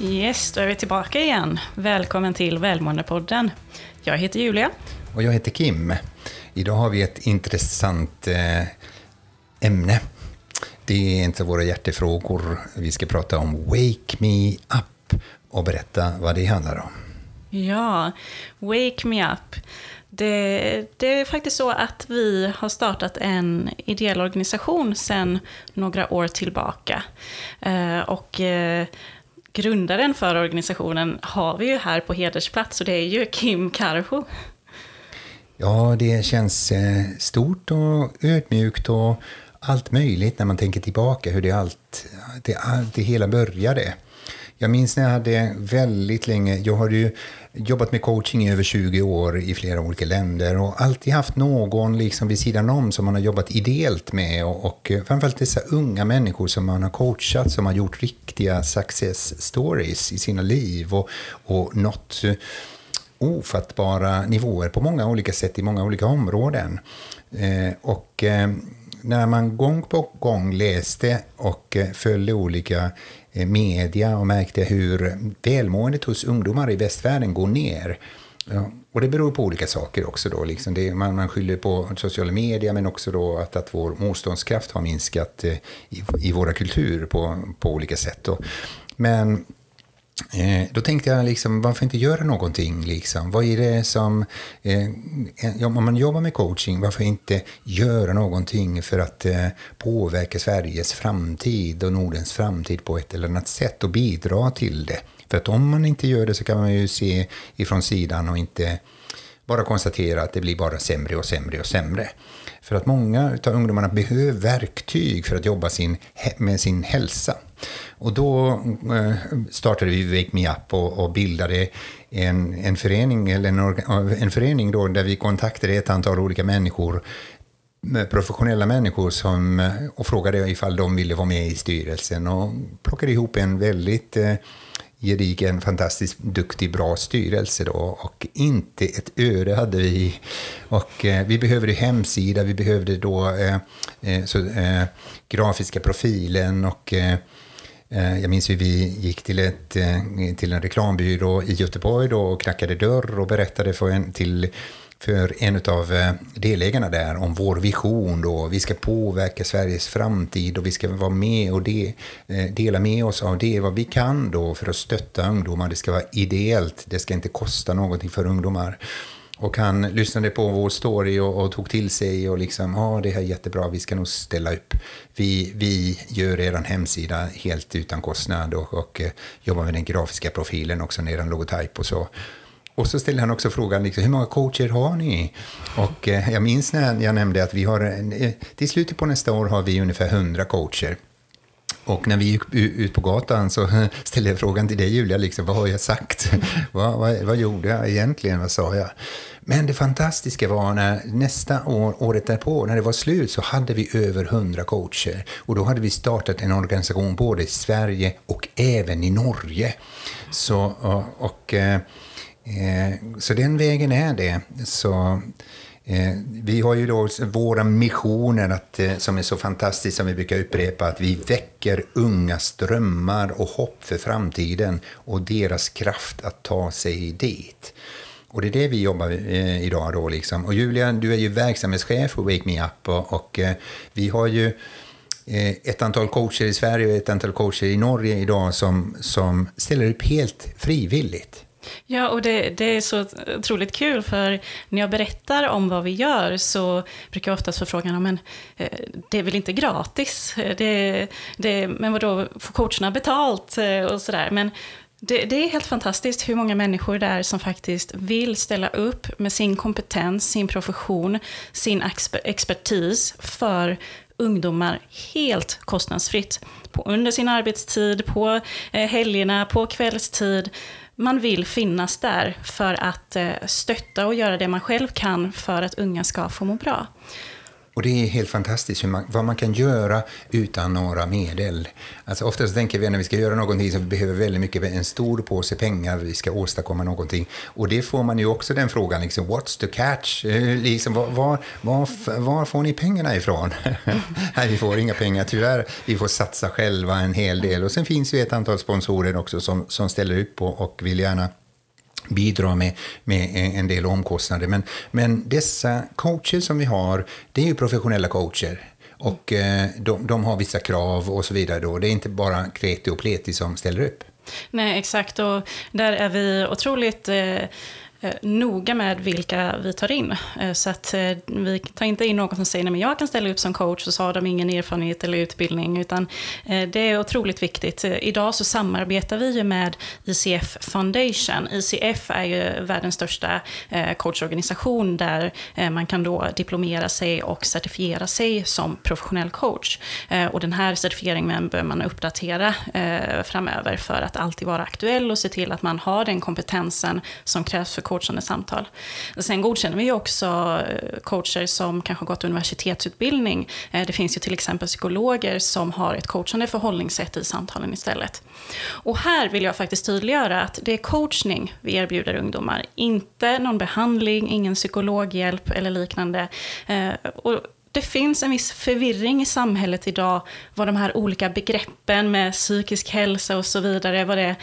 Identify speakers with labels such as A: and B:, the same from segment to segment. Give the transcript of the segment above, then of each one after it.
A: Yes, då är vi tillbaka igen. Välkommen till Välmåendepodden. Jag heter Julia.
B: Och jag heter Kim. Idag har vi ett intressant eh, ämne. Det är inte våra hjärtefrågor. Vi ska prata om Wake Me Up och berätta vad det handlar om.
A: Ja, Wake Me Up. Det, det, är faktiskt så att vi har startat en ideell organisation sedan några år tillbaka. Eh, och eh, grundaren för organisationen har vi ju här på hedersplats och det är ju Kim Karho.
B: Ja, det känns eh, stort och ödmjukt och allt möjligt när man tänker tillbaka hur det allt, det, det hela började. Jag minns när jag hade väldigt länge, jag har ju jobbat med coaching i över 20 år i flera olika länder och alltid haft någon liksom vid sidan om som man har jobbat ideellt med och, och framförallt dessa unga människor som man har coachat som har gjort riktiga success stories i sina liv och, och nått ofattbara nivåer på många olika sätt i många olika områden. Eh, och eh, när man gång på gång läste och eh, följde olika eh, media och märkte hur välmåendet hos ungdomar i västvärlden går ner. Och det beror på olika saker också. Då, liksom det, man, man skyller på sociala medier men också då att, att vår motståndskraft har minskat eh, i, i våra kulturer på, på olika sätt. Då. Men Eh, då tänkte jag, liksom, varför inte göra någonting? Liksom? Vad är det som... Eh, om man jobbar med coaching, varför inte göra någonting för att eh, påverka Sveriges framtid och Nordens framtid på ett eller annat sätt och bidra till det? För att om man inte gör det så kan man ju se ifrån sidan och inte bara konstatera att det blir bara sämre och sämre och sämre. För att många av ungdomarna behöver verktyg för att jobba sin, med sin hälsa. Och då eh, startade vi Wake Me Up och, och bildade en, en förening, eller en, eh, en förening då, där vi kontaktade ett antal olika människor eh, professionella människor som, och frågade ifall de ville vara med i styrelsen och plockade ihop en väldigt eh, gedigen, fantastiskt duktig, bra styrelse då. Och inte ett öre hade vi. Och eh, vi behövde hemsida, vi behövde då eh, så, eh, grafiska profilen och eh, Eh, jag minns hur vi gick till, ett, eh, till en reklambyrå i Göteborg då och knackade dörr och berättade för en, till för en av eh, delägarna där om vår vision. Då. Vi ska påverka Sveriges framtid och vi ska vara med och de, dela med oss av det vad vi kan då för att stötta ungdomar. Det ska vara ideellt, det ska inte kosta någonting för ungdomar. Och han lyssnade på vår story och, och tog till sig och liksom, ja ah, det här är jättebra, vi ska nog ställa upp. Vi, vi gör er hemsida helt utan kostnad och, och eh, jobbar med den grafiska profilen också, er logotyp och så. Och så ställde han också frågan, liksom, hur många coacher har ni? Och eh, jag minns när jag nämnde att vi har, eh, till slutet på nästa år har vi ungefär 100 coacher. Och när vi gick ut på gatan så ställde jag frågan till dig Julia, liksom, vad har jag sagt? vad, vad, vad gjorde jag egentligen? Vad sa jag? Men det fantastiska var när nästa år, året därpå, när det var slut, så hade vi över 100 coacher. Och då hade vi startat en organisation både i Sverige och även i Norge. Så, och, och eh, eh så den vägen är det. Så, Eh, vi har ju då våra missioner att, eh, som är så fantastiska som vi brukar upprepa, att vi väcker ungas drömmar och hopp för framtiden och deras kraft att ta sig dit. Och det är det vi jobbar eh, idag då liksom. Och Julia, du är ju verksamhetschef på Wake Me Up och, och eh, vi har ju eh, ett antal coacher i Sverige och ett antal coacher i Norge idag som, som ställer upp helt frivilligt.
A: Ja, och det, det, är så otroligt kul för när jag berättar om vad vi gör så brukar jag oftast få frågan, men eh, det är väl inte gratis? Eh, det, det, men vadå, får coacherna betalt eh, och sådär? Men det, det, är helt fantastiskt hur många människor det är som faktiskt vill ställa upp med sin kompetens, sin profession, sin expertis för ungdomar helt kostnadsfritt. På, under sin arbetstid, på eh, helgerna, på kvällstid man vill finnas där för att eh, stötta och göra det man själv kan för att unga ska få må bra.
B: Och det är helt fantastiskt man, vad man kan göra utan några medel. Alltså oftast tänker vi när vi ska göra någonting så vi behöver väldigt mycket, en stor påse pengar, vi ska åstadkomma någonting. Och det får man ju också den frågan, liksom, what's the catch? Liksom, var, var, var, var får ni pengarna ifrån? Nej, vi får inga pengar tyvärr. Vi får satsa själva en hel del. Och sen finns ju ett antal sponsorer också som, som ställer upp och, och vill gärna bidra med, med en del omkostnader. Men, men dessa coacher som vi har, det är ju professionella coacher. Och eh, de, de, har vissa krav och så vidare. Då. Det är inte bara kreti och pleti som ställer upp.
A: Nej, exakt. Och där är vi otroligt Eh, Eh, noga med vilka vi tar in. Eh, så att eh, vi tar inte in någon som säger att jag kan ställa upp som coach och så har de ingen erfarenhet eller utbildning. Utan det är otroligt viktigt. Idag så samarbetar vi ju med ICF Foundation. ICF är ju världens största coachorganisation där man kan då diplomera sig och certifiera sig som professionell coach. Och den här certifieringen bör man uppdatera framöver för att alltid vara aktuell och se till att man har den kompetensen som krävs för coachande samtal. Sen godkänner vi också eh, coacher som kanske gått universitetsutbildning. Eh, det finns ju till exempel psykologer som har ett coachande förhållningssätt i samtalen istället. Och här vill jag faktiskt tydliggöra att det är coachning vi erbjuder ungdomar, inte någon behandling, ingen psykologhjälp eller liknande. Eh, och det finns en viss förvirring i samhället idag vad de här olika begreppen med psykisk hälsa och så vidare, vad det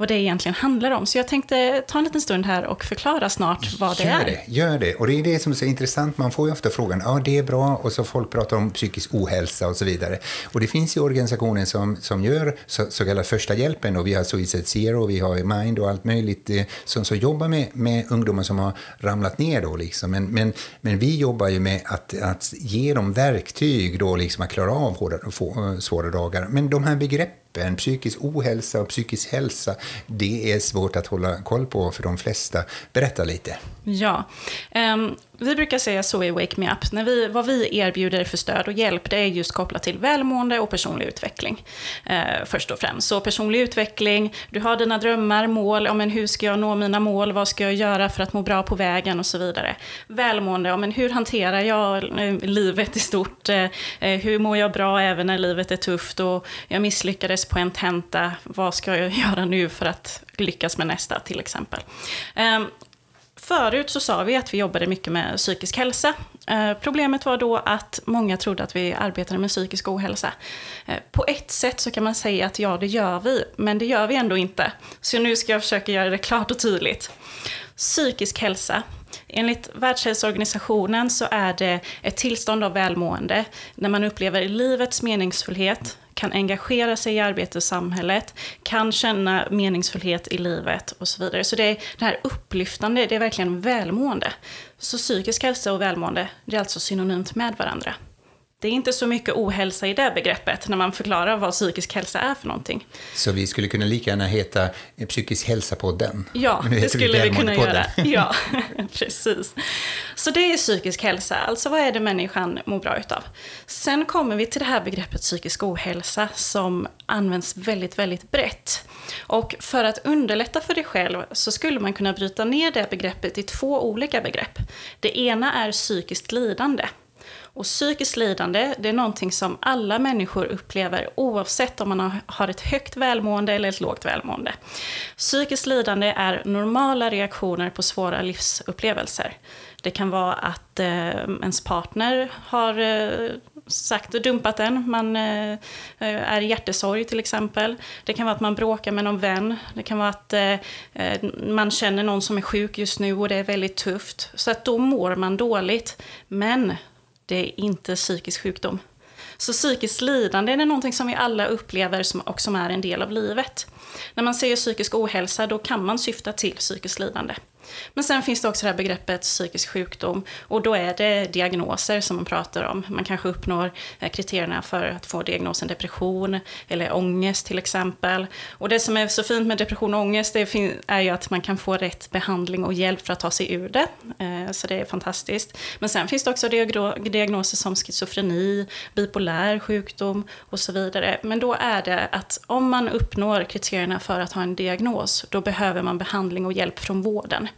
A: vad det egentligen handlar om. Så jag tänkte ta en liten stund här och förklara snart vad det
B: gör
A: är.
B: Det, gör det. Och det är det som är så intressant. Man får ju ofta frågan, ja det är bra, och så folk pratar om psykisk ohälsa och så vidare. Och det finns ju organisationer som, som gör så, så kallad första hjälpen. Och vi har Suicide Zero, vi har Mind och allt möjligt eh, som, som jobbar med, med ungdomar som har ramlat ner. Då, liksom. men, men, men vi jobbar ju med att, att ge dem verktyg då, liksom, att klara av hårda, få, svåra dagar. Men de här begreppen gruppen. psykisk ohälsa och psykisk hälsa, det är svårt att hålla koll på för de flesta. Berätta lite.
A: Ja, um, vi brukar säga så i Wake Me Up. När vi, vad vi erbjuder för stöd och hjälp det är just kopplat till välmående och personlig utveckling. Uh, först och främst. Så personlig utveckling, du har dina drömmar, mål, ja, men hur ska jag nå mina mål, vad ska jag göra för att må bra på vägen och så vidare. Välmående, ja, men hur hanterar jag eh, livet i stort? uh, hur mår jag bra även när livet är tufft och jag misslyckades på en tenta, vad ska jag göra nu för att lyckas med nästa till exempel. Ehm, förut så sa vi att vi jobbade mycket med psykisk hälsa. Ehm, problemet var då att många trodde att vi arbetade med psykisk ohälsa. Ehm, på ett sätt så kan man säga att ja, det gör vi, men det gör vi ändå inte. Så nu ska jag försöka göra det klart och tydligt. Psykisk hälsa. Enligt Världshälsoorganisationen så är det ett tillstånd av välmående när man upplever livets meningsfullhet, kan engagera sig i arbetet och samhället, kan känna meningsfullhet i livet och så vidare. Så det, är, det här upplyftande, det är verkligen välmående. Så psykisk hälsa och välmående, det är alltså synonymt med varandra. Det är inte så mycket ohälsa i det begreppet när man förklarar vad psykisk hälsa är för någonting.
B: Så vi skulle kunna lika gärna heta Psykisk hälsa-podden?
A: Ja, det skulle vi kunna göra. Ja, precis. Så det är psykisk hälsa, alltså vad är det människan mår bra utav? Sen kommer vi till det här begreppet psykisk ohälsa som används väldigt, väldigt brett. Och för att underlätta för dig själv så skulle man kunna bryta ner det begreppet i två olika begrepp. Det ena är psykiskt lidande. Och psykiskt lidande, det är någonting som alla människor upplever oavsett om man har ett högt välmående eller ett lågt välmående. Psykiskt lidande är normala reaktioner på svåra livsupplevelser. Det kan vara att eh, ens partner har eh, sagt och dumpat en. Man eh, är i hjärtesorg till exempel. Det kan vara att man bråkar med någon vän. Det kan vara att eh, eh man känner någon som är sjuk just nu och det är väldigt tufft. Så att då mår man dåligt. Men det är inte psykisk sjukdom. Så psykiskt lidande är någonting som vi alla upplever och som är en del av livet. När man säger psykisk ohälsa då kan man syfta till psykiskt lidande. Men sen finns det också det här begreppet psykisk sjukdom och då är det diagnoser som man pratar om. Man kanske uppnår eh, kriterierna för att få diagnosen depression eller ångest till exempel. Och det som är så fint med depression och ångest det är ju att man kan få rätt behandling och hjälp för att ta sig ur det. Eh, så det är fantastiskt. Men sen finns det också diagnoser som schizofreni, bipolär sjukdom och så vidare. Men då är det att om man uppnår kriterierna för att ha en diagnos, då behöver man behandling och hjälp från vården.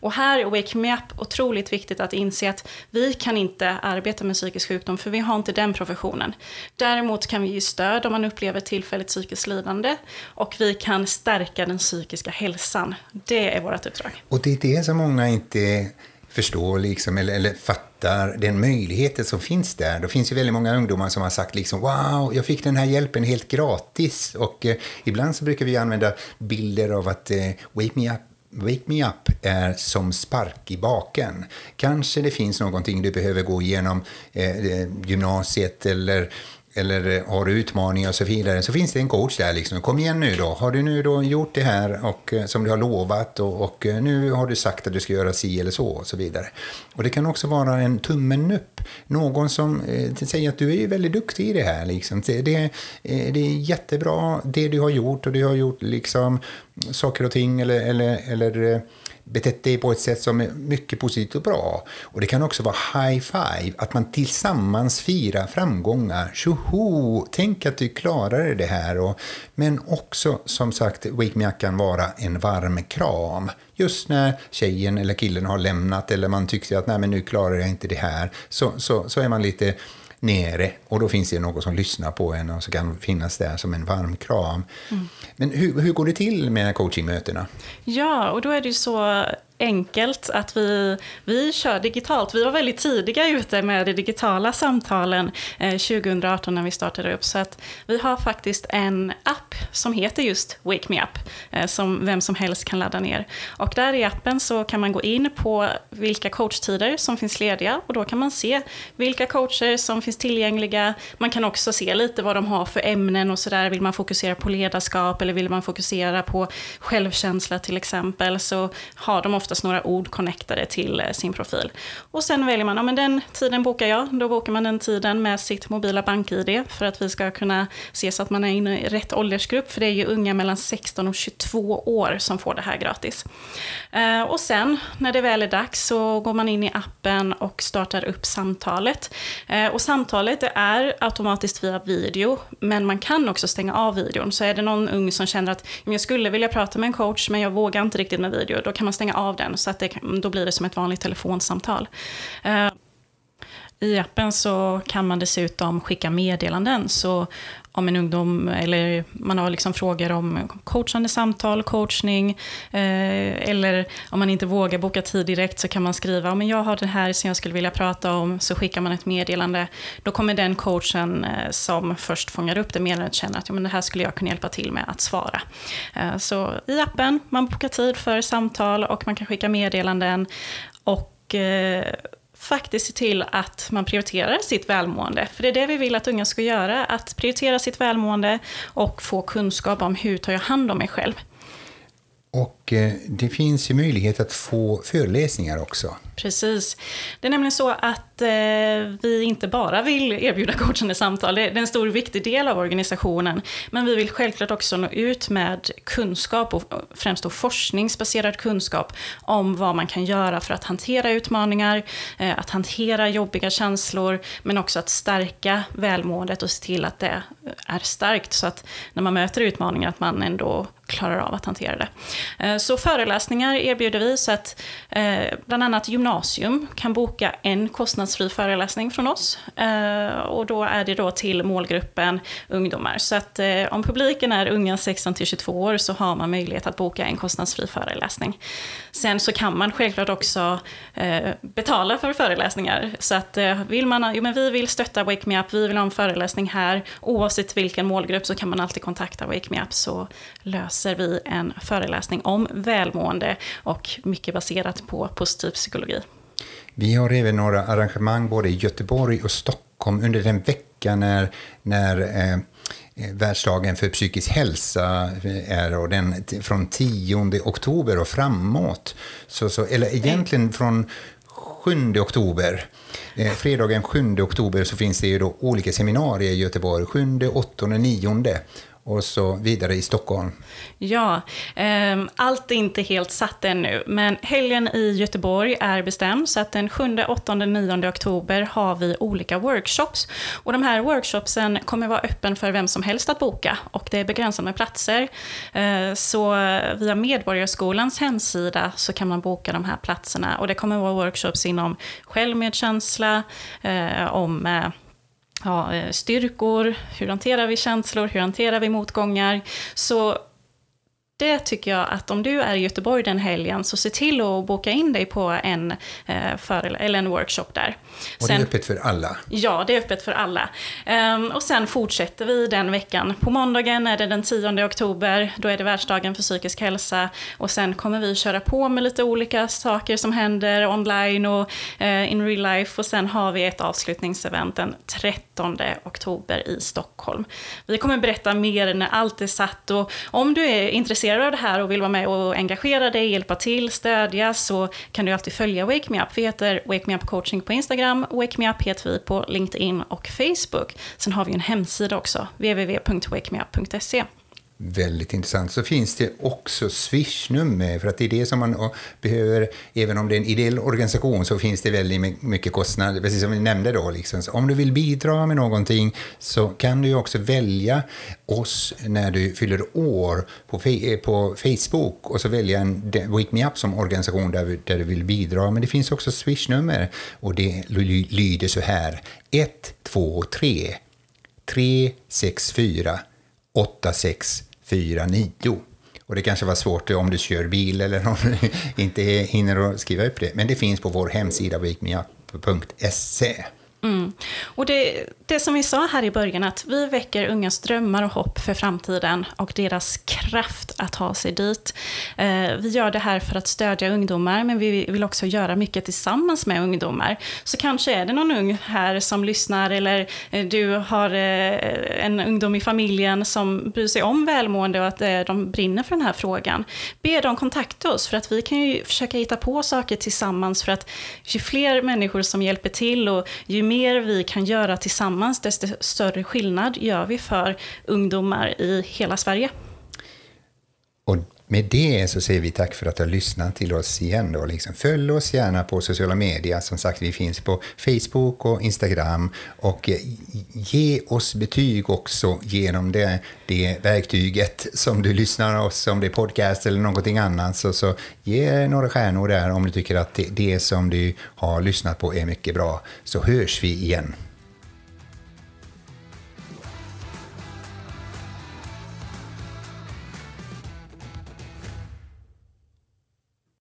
A: Och här är Wake Me Up otroligt viktigt att inse att vi kan inte arbeta med psykisk sjukdom, för vi har inte den professionen. Däremot kan vi ge stöd om man upplever tillfälligt psykiskt lidande och vi kan stärka den psykiska hälsan. Det är vårt uppdrag.
B: Och det är det som många inte förstår liksom, eller, eller fattar den möjligheten som finns där. Det finns ju väldigt många ungdomar som har sagt liksom, wow, jag fick den här hjälpen helt gratis. Och eh, ibland så brukar vi använda bilder av att eh, wake me up Wake Me Up är som spark i baken. Kanske det finns någonting du behöver gå igenom eh, eh gymnasiet eller eller eh, har du utmaningar och så vidare, så finns det en coach där. Liksom. Kom igen nu då. Har du nu då gjort det här och, eh, som du har lovat och, och, eh, nu har du sagt att du ska göra si eller så och så vidare. Och det kan också vara en tummen upp. Någon som eh, säger att du är väldigt duktig i det här. Liksom. Det, det, det är jättebra det du har gjort och du har gjort liksom saker och ting eller, eller, eller betett dig på ett sätt som är mycket positivt och bra. Och det kan också vara high five, att man tillsammans firar framgångar. Tjoho! Tänk att du klarade det här. Och, men också, som sagt, Wake Me Up kan vara en varm kram. Just när tjejen eller killen har lämnat eller man tycker att Nej, men nu klarar jag inte det här, så, så, så är man lite nere och då finns det någon som lyssnar på en och så kan finnas där som en varm kram. Mm. Men hur, hur går det till med coachingmötena?
A: Ja, och då är det ju så enkelt att vi, vi kör digitalt. Vi var väldigt tidiga ute med de digitala samtalen eh, 2018 när vi startade upp. Så att vi har faktiskt en app som heter just Wake Me Up, eh, som vem som helst kan ladda ner. Och där i appen så kan man gå in på vilka coachtider som finns lediga och då kan man se vilka coacher som finns tillgängliga. Man kan också se lite vad de har för ämnen och sådär. Vill man fokusera på ledarskap eller vill man fokusera på självkänsla till exempel så har de ofta oftast några ord connectade till eh, sin profil. Och sen väljer man, ja men den tiden bokar jag, då bokar man den tiden med sitt mobila bank-id för att vi ska kunna se så att man är inne i rätt åldersgrupp, för det är ju unga mellan 16 och 22 år som får det här gratis. Eh, och sen när det väl är dags så går man in i appen och startar upp samtalet. Eh, och samtalet det är automatiskt via video, men man kan också stänga av videon. Så är det någon ung som känner att jag skulle vilja prata med en coach, men jag vågar inte riktigt med video, då kan man stänga av den så att det, då blir det som ett vanligt telefonsamtal. Eh, I appen så kan man dessutom skicka meddelanden. Så om en ungdom, eller man har liksom frågor om coachande samtal, coachning, eh, eller om man inte vågar boka tid direkt så kan man skriva om jag har det här som jag skulle vilja prata om, så skickar man ett meddelande. Då kommer den coachen eh, som först fångar upp det meddelandet känna att ja, men det här skulle jag kunna hjälpa till med att svara. Eh, så i appen, man bokar tid för samtal och man kan skicka meddelanden. Och eh, faktiskt se till att man prioriterar sitt välmående. För det är det vi vill att unga ska göra, att prioritera sitt välmående och få kunskap om hur tar jag hand om mig själv.
B: Och och eh, det finns ju möjlighet att få föreläsningar också.
A: Precis. Det är nämligen så att eh, vi inte bara vill erbjuda coachande samtal, det är en stor viktig del av organisationen, men vi vill självklart också nå ut med kunskap, och främst då forskningsbaserad kunskap, om vad man kan göra för att hantera utmaningar, eh, att hantera jobbiga känslor, men också att stärka välmåendet och se till att det är starkt, så att när man möter utmaningar, att man ändå klarar av att hantera det. Eh, Eh, så föreläsningar erbjuder vi, så att eh, bland annat gymnasium kan boka en kostnadsfri föreläsning från oss. Eh, och då är det då till målgruppen ungdomar. Så att om publiken är unga 16 till 22 år så har man möjlighet att boka en kostnadsfri föreläsning. Sen så kan man självklart också betala för föreläsningar. Så att vill man, jo men vi vill stötta Wake Me Up, vi vill ha en föreläsning här. Oavsett vilken målgrupp så kan man alltid kontakta Wake Me Up så löser vi en föreläsning om välmående och mycket baserat på positiv psykologi.
B: Vi har även några arrangemang både i Göteborg och Stockholm under den vecka när, när eh, eh världsdagen för psykisk hälsa eh, är och den, från 10 oktober och framåt. Så, så, eller egentligen från 7 oktober. Eh, fredagen 7 oktober så finns det ju då olika seminarier i Göteborg, 7, 8 9 och så vidare i Stockholm.
A: Ja, eh, allt är inte helt satt ännu, men helgen i Göteborg är bestämd, så att den 7, 8, 9 oktober har vi olika workshops. Och de här workshopsen kommer vara öppen för vem som helst att boka, och det är begränsat med platser. Eh, så via Medborgarskolans hemsida så kan man boka de här platserna, och det kommer vara workshops inom självmedkänsla, eh, om eh, ja, eh, styrkor, hur hanterar vi känslor, hur hanterar vi motgångar. Så det tycker jag att om du är i Göteborg den helgen så se till att boka in dig på en, eh, för, eller en workshop där.
B: Och det är öppet för alla?
A: Ja, det är öppet för alla. Um, och sen fortsätter vi den veckan. På måndagen är det den 10 oktober, då är det världsdagen för psykisk hälsa. Och sen kommer vi köra på med lite olika saker som händer online och uh, in real life. Och sen har vi ett avslutningsevent den 13 oktober i Stockholm. Vi kommer berätta mer när allt är satt. Och om du är intresserad intresserad av det här och vill vara med och engagera dig, hjälpa till, stödja så kan du alltid följa Wake Me Up. Vi heter Wake Me Up Coaching på Instagram, Wake Me Up heter vi på LinkedIn och Facebook. Sen har vi en hemsida också, www.wakemeup.se.
B: Väldigt intressant. Så finns det också Swish-nummer, för att det är det som man behöver, även om det är en ideell organisation så finns det väldigt mycket kostnader, precis som vi nämnde då. Liksom. om du vill bidra med någonting så kan du också välja oss när du fyller år på, eh, på Facebook och så välja en Wake Me Up som organisation där, där du vill bidra. Men det finns också Swish-nummer och det lyder så här 123 364 8649. Och det kanske var svårt om du kör bil eller om du inte hinner skriva upp det. Men det finns på vår hemsida wakemeup.se.
A: Mm. Och det, det som vi sa här i början, att vi väcker ungas drömmar och hopp för framtiden och deras kraft att ta sig dit. Eh, vi gör det här för att stödja ungdomar, men vi vill också göra mycket tillsammans med ungdomar. Så kanske är det någon ung här som lyssnar, eller eh, du har eh, en ungdom i familjen som bryr sig om välmående och att eh, de brinner för den här frågan. Be dem kontakta oss, för att vi kan ju försöka hitta på saker tillsammans, för att ju fler människor som hjälper till och ju mer mer vi kan göra tillsammans, desto större skillnad gör vi för ungdomar i hela Sverige.
B: Och med det så säger vi tack för att du har lyssnat till oss igen. Då. Liksom, följ oss gärna på sociala medier. Som sagt, vi finns på Facebook och Instagram. Och eh, ge oss betyg också genom det, det verktyget som du lyssnar på oss, om det är podcast eller någonting annat. Så, så ge några stjärnor där om du tycker att det, det som du har lyssnat på är mycket bra. Så hörs vi igen.